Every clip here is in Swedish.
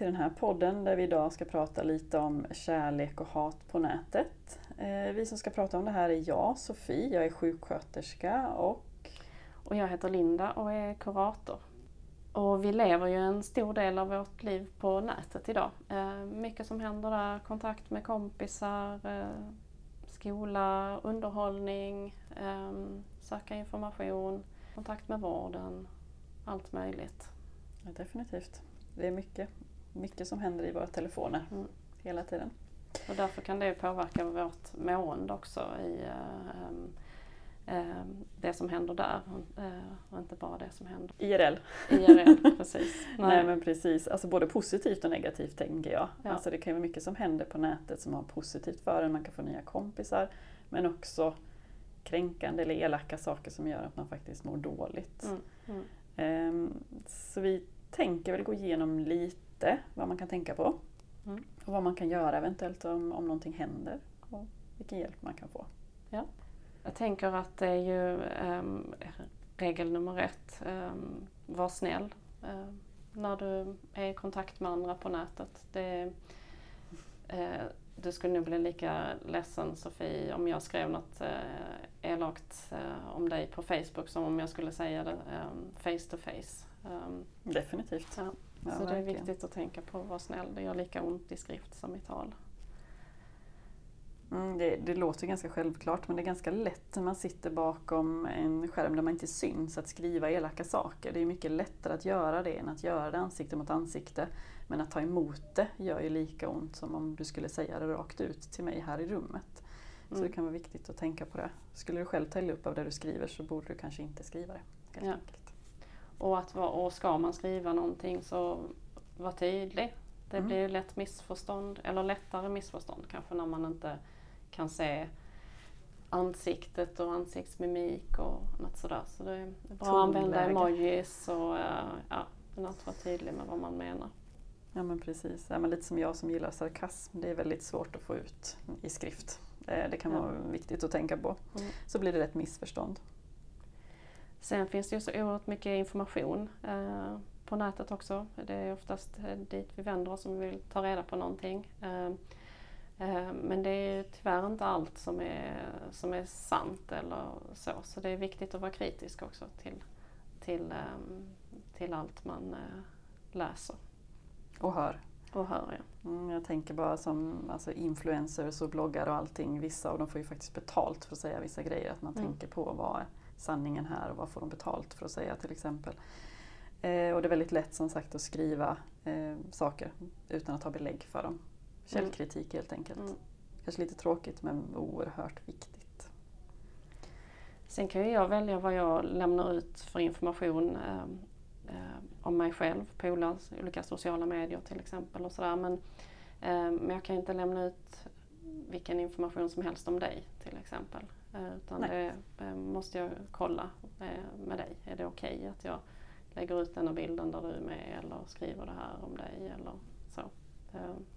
till den här podden där vi idag ska prata lite om kärlek och hat på nätet. Eh, vi som ska prata om det här är jag, Sofie, jag är sjuksköterska och... Och jag heter Linda och är kurator. Och vi lever ju en stor del av vårt liv på nätet idag. Eh, mycket som händer där, kontakt med kompisar, eh, skola, underhållning, söka information, kontakt med vården, allt möjligt. Ja, definitivt. Det är mycket, mycket som händer i våra telefoner mm. hela tiden. Och därför kan det påverka vårt mående också i äh, äh, det som händer där äh, och inte bara det som händer IRL. IRL, precis. Nej. Nej. men precis, alltså både positivt och negativt tänker jag. Ja. Alltså det kan vara mycket som händer på nätet som har positivt för en, man kan få nya kompisar men också kränkande eller elaka saker som gör att man faktiskt mår dåligt. Mm. Mm. Så vi tänker väl gå igenom lite vad man kan tänka på. Mm. Och vad man kan göra eventuellt om, om någonting händer och vilken hjälp man kan få. Ja. Jag tänker att det är ju um, regel nummer ett, um, var snäll uh, när du är i kontakt med andra på nätet. Det, uh, du skulle nog bli lika ledsen Sofie om jag skrev något uh, elakt uh, om dig på Facebook som om jag skulle säga det face to face. Um, Definitivt. Ja. Ja, så verkligen. det är viktigt att tänka på att vara snäll. Det gör lika ont i skrift som i tal. Mm, det, det, låter ganska självklart men det är ganska lätt när man sitter bakom en skärm där man inte syns att skriva elaka saker. Det är mycket lättare att göra det än att göra det ansikte mot ansikte. Men att ta emot det gör ju lika ont som om du skulle säga det rakt ut till mig här i rummet. Så mm. det kan vara viktigt att tänka på det. Skulle du själv ta upp av det du skriver så borde du kanske inte skriva det. Ja. Och, att, och ska man skriva någonting så var tydlig. Det mm. blir lätt missförstånd, eller lättare missförstånd kanske när man inte kan se ansiktet och ansiktsmimik och något sådär. Så det är bra att använda emojis och eh, ja, att vara tydlig med vad man menar. Ja men precis, ja, men lite som jag som gillar sarkasm. Det är väldigt svårt att få ut i skrift. Det kan vara viktigt att tänka på. Mm. Så blir det rätt missförstånd. Sen finns det ju så oerhört mycket information eh, på nätet också. Det är oftast eh, dit vi vänder oss om vi vill ta reda på någonting. Eh, eh, men det är tyvärr inte allt som är, som är sant eller så. Så det är viktigt att vara kritisk också till, till, eh, till allt man eh, läser. Och hör. Och hör ja. Mm, jag tänker bara som alltså influencers och bloggare och allting. Vissa av dem får ju faktiskt betalt för att säga vissa grejer. Att man mm. tänker på vad sanningen här och vad får de betalt för att säga till exempel. Eh, och det är väldigt lätt som sagt att skriva eh, saker utan att ha belägg för dem. Källkritik helt enkelt. Mm. Kanske lite tråkigt men oerhört viktigt. Sen kan ju jag välja vad jag lämnar ut för information eh, eh om mig själv på olika sociala medier till exempel. och sådär. Men, eh, men jag kan inte lämna ut vilken information som helst om dig till exempel. Eh, utan Nej. det eh, måste jag kolla eh, med dig. Är det okej okay att jag lägger ut den här bilden där du är med eller skriver det här om dig eller så.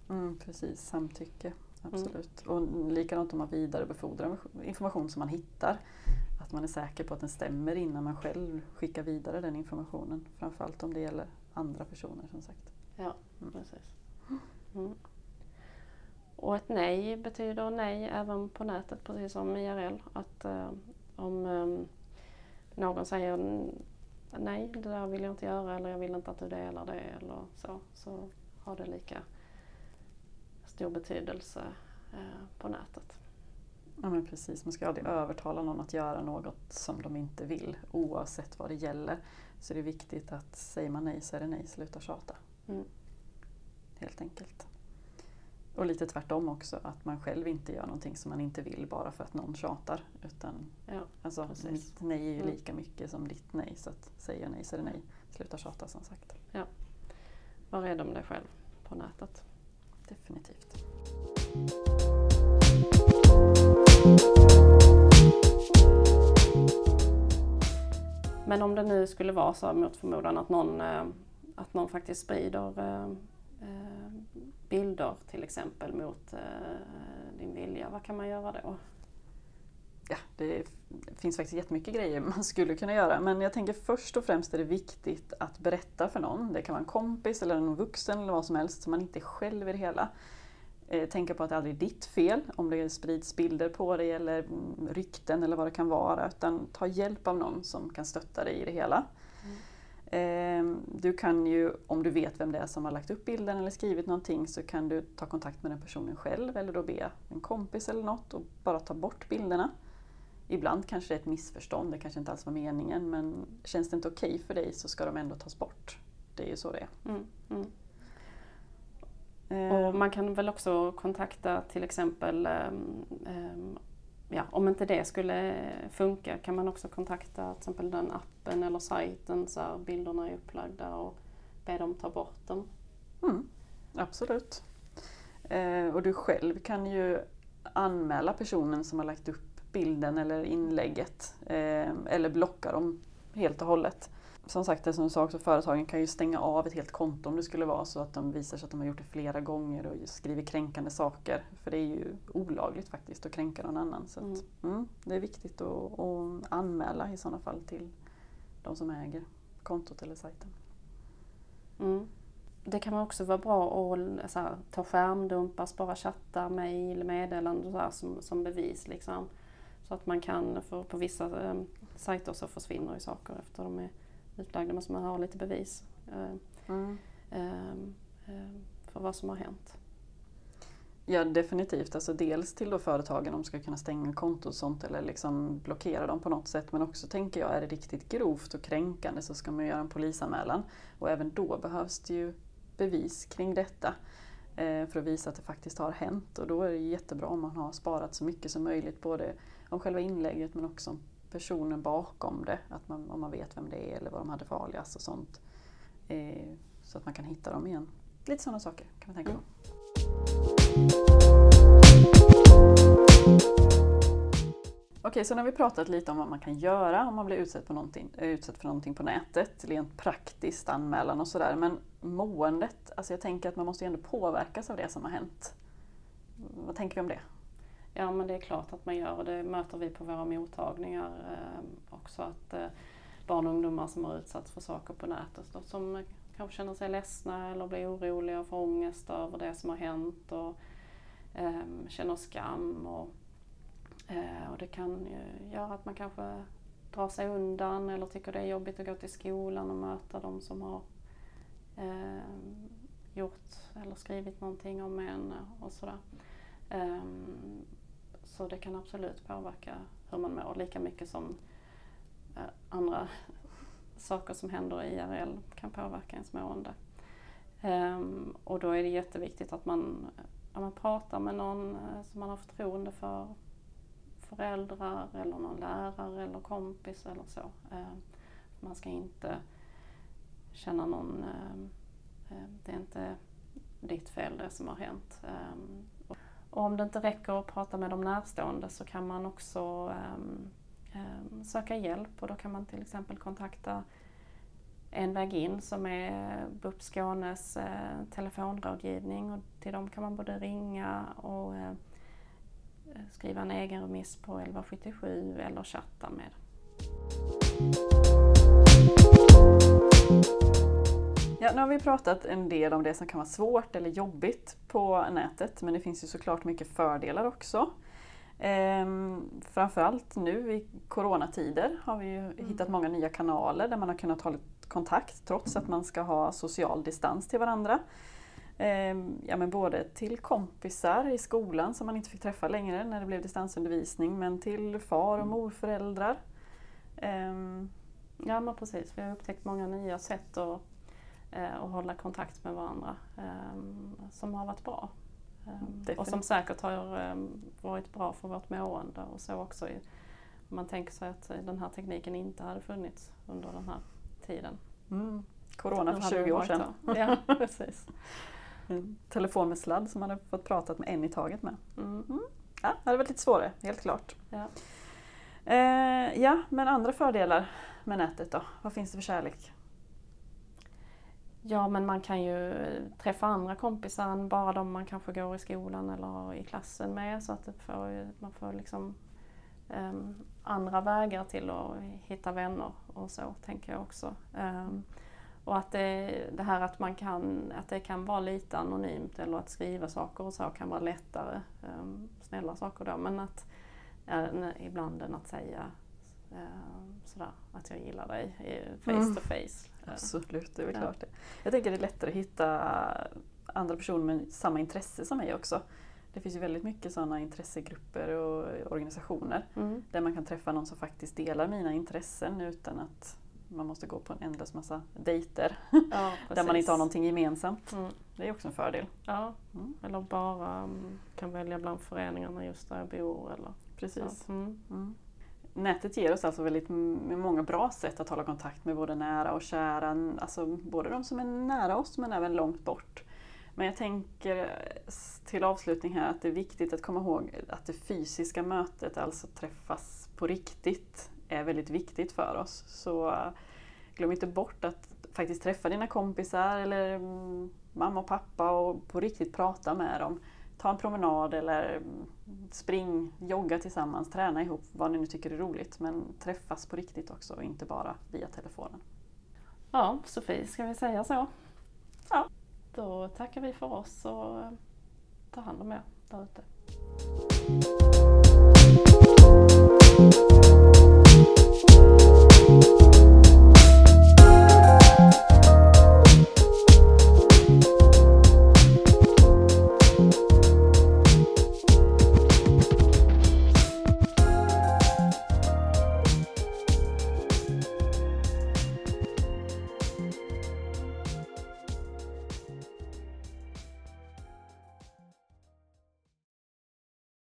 Mm, precis, samtycke. Absolut. Mm. Och likadant om man vidarebefordrar information som man hittar. Att man är säker på att den stämmer innan man själv skickar vidare den informationen. Framförallt om det gäller andra personer som sagt. Ja, mm. precis. Mm. Och ett nej betyder nej även på nätet, precis som IRL. Att eh, om eh, någon säger nej, det där vill jag inte göra eller jag vill inte att du delar det eller så, så har det lika stor betydelse eh, på nätet. Ja men precis, man ska aldrig övertala någon att göra något som de inte vill oavsett vad det gäller. Så det är viktigt att säger man nej så är det nej, sluta tjata. Mm. Helt enkelt. Och lite tvärtom också, att man själv inte gör någonting som man inte vill bara för att någon tjatar. Utan, ja, alltså, mitt nej är ju mm. lika mycket som ditt nej, så att säger jag nej så är det nej. Sluta tjata som sagt. Ja. Var rädd om dig själv på nätet. Definitivt. Men om det nu skulle vara så mot förmodan att någon, eh, att någon faktiskt sprider eh, Eh, bilder till exempel mot eh, din vilja, vad kan man göra då? ja, det finns faktiskt jättemycket grejer man skulle kunna göra. Men jag tänker först och främst är det viktigt att berätta för någon. Det kan vara en kompis eller en vuxen eller vad som helst, så man inte är själv i det hela. Eh, tänka på att det aldrig är ditt fel om det sprids bilder på dig eller mm, rykten eller vad det kan vara. Utan ta hjälp av någon som kan stötta dig i det hela. Ehm, du kan ju, om du vet vem det är som har lagt upp bilden eller skrivit någonting, så kan du ta kontakt med den personen själv eller då be en kompis eller något och bara ta bort bilderna. Ibland kanske det är ett missförstånd, det kanske inte alls var meningen, men känns det inte okej okay för dig så ska de ändå tas bort. Det är ju så det är. Mm, mm. Och ehm. man kan väl också kontakta till exempel, um, ja, om inte det skulle funka kan man också kontakta till exempel den appen eller sajten så här, bilderna är upplagda och be dem ta bort dem. Mm, absolut. Eh, och du själv kan ju anmäla personen som har lagt upp bilden eller inlägget eh, eller blocka dem helt och hållet som sagt, det som du sa också, företagen kan ju stänga av ett helt konto om det skulle vara så att de visar sig att de har gjort det flera gånger och skriver kränkande saker. För det är ju olagligt faktiskt att kränka någon annan. Så att, mm. Mm, det är viktigt att, att, anmäla i sådana fall till de som äger kontot eller sajten. Mm. Det kan också vara bra att så här, ta skärmdumpar, spara chattar, mejl, meddelanden så här, som, som bevis. Liksom. Så att man kan, för på vissa eh, sajter så försvinner ju saker efter de är utlagda, måste man ha lite bevis eh, mm. Ehm, ehm, för vad som har hänt. Ja definitivt, alltså dels till då företagen om de ska kunna stänga konto och sånt eller liksom blockera dem på något sätt. Men också tänker jag, är det riktigt grovt och kränkande så ska man göra en polisanmälan. Och även då behövs det ju bevis kring detta eh, för att visa att det faktiskt har hänt. Och då är det jättebra om man har sparat så mycket som möjligt både om själva inlägget men också om personen bakom det, att man, om man vet vem det är eller vad de hade för alias och sånt. Eh, så att man kan hitta dem igen. Lite sådana saker kan man tänka på. Okej, så nu har vi pratat lite om vad man kan göra om man blir utsatt, på någonting, eh, utsatt för någonting på nätet, rent praktiskt, anmälan och sådär. Men måendet, alltså jag tänker att man måste ju ändå påverkas av det som har hänt. Vad tänker vi om det? Ja men det är klart att man gör och det möter vi på våra mottagningar eh, också. att eh, Barn och ungdomar som har utsatts för saker på nätet då, som kanske känner sig ledsna eller blir oroliga och får ångest över det som har hänt och eh, känner skam. Och, eh, och det kan ju göra att man kanske drar sig undan eller tycker det är jobbigt att gå till skolan och möta de som har eh, gjort eller skrivit någonting om en och sådär. Um, så det kan absolut påverka hur man mår lika mycket som eh, andra saker som händer i IRL kan påverka ens mående. Um, och då är det jätteviktigt att man, att man pratar med någon eh, som man har förtroende för. Föräldrar eller någon lärare eller kompis eller så. Uh, man ska inte känna någon, uh, det är inte ditt fel det som har hänt. Och om det inte räcker att prata med de närstående så kan man också um, um, söka hjälp och då kan man till exempel kontakta En väg in som är BUP Skånes uh, telefonrådgivning och till dem kan man både ringa och uh, skriva en egen remiss på 1177 eller chatta med. Ja, nu har vi pratat en del om det som kan vara svårt eller jobbigt på nätet, men det finns ju såklart mycket fördelar också. Ehm, framförallt nu i coronatider har vi ju mm. hittat många nya kanaler där man har kunnat hålla kontakt trots att man ska ha social distans till varandra. Ehm, ja, men både till kompisar i skolan som man inte fick träffa längre när det blev distansundervisning, men till far och morföräldrar. Ehm. Ja men precis, vi har upptäckt många nya sätt att och hålla kontakt med varandra ehm, som har varit bra. Definitivt. Ehm, och som säkert har ehm, varit bra för vårt mående och så också. Om man tänker sig att den här tekniken inte hade funnits under den här tiden. Mm. Corona för 20 år sedan. Ja, precis. En telefon med sladd som man hade fått prata med en i taget med. Mm. Mm. Ja, det hade varit lite svårare, helt klart. Ja. Eh, ja, men andra fördelar med nätet då? Vad finns det för kärlek? Ja men man kan ju träffa andra kompisar än bara de man kanske går i skolan eller i klassen med så att får, man får liksom um, andra vägar till att hitta vänner och så tänker jag också. Um, och att det, det, här att man kan, att det kan vara lite anonymt eller att skriva saker och så kan vara lättare. Um, snälla saker då. Men att uh, ibland än att säga sådär, att jag gillar dig face mm. to face. Absolut, det är väl ja. klart det. Jag tänker det är lättare att hitta andra personer med samma intresse som mig också. Det finns ju väldigt mycket sådana intressegrupper och organisationer mm. där man kan träffa någon som faktiskt delar mina intressen utan att man måste gå på en ändlös massa dejter ja, där man inte har någonting gemensamt. Mm. Det är också en fördel. Ja, mm. eller bara um, kan välja bland föreningarna just där jag bor. Eller Precis. Mm. Nätet ger oss alltså väldigt många bra sätt att hålla kontakt med både nära och kära, alltså både de som är nära oss men även långt bort. Men jag tänker eh, till avslutning här att det är viktigt att komma ihåg att det fysiska mötet, alltså träffas på riktigt, är väldigt viktigt för oss. Så eh, glöm inte bort att faktiskt träffa dina kompisar eller mm, mamma och pappa och på riktigt prata med dem. Ta en promenad eller spring, jogga tillsammans, träna ihop, vad ni nu tycker är roligt. Men träffas på riktigt också och inte bara via telefonen. Ja, Sofie, ska vi säga så? Ja. Då tackar vi för oss och tar hand om er där ute.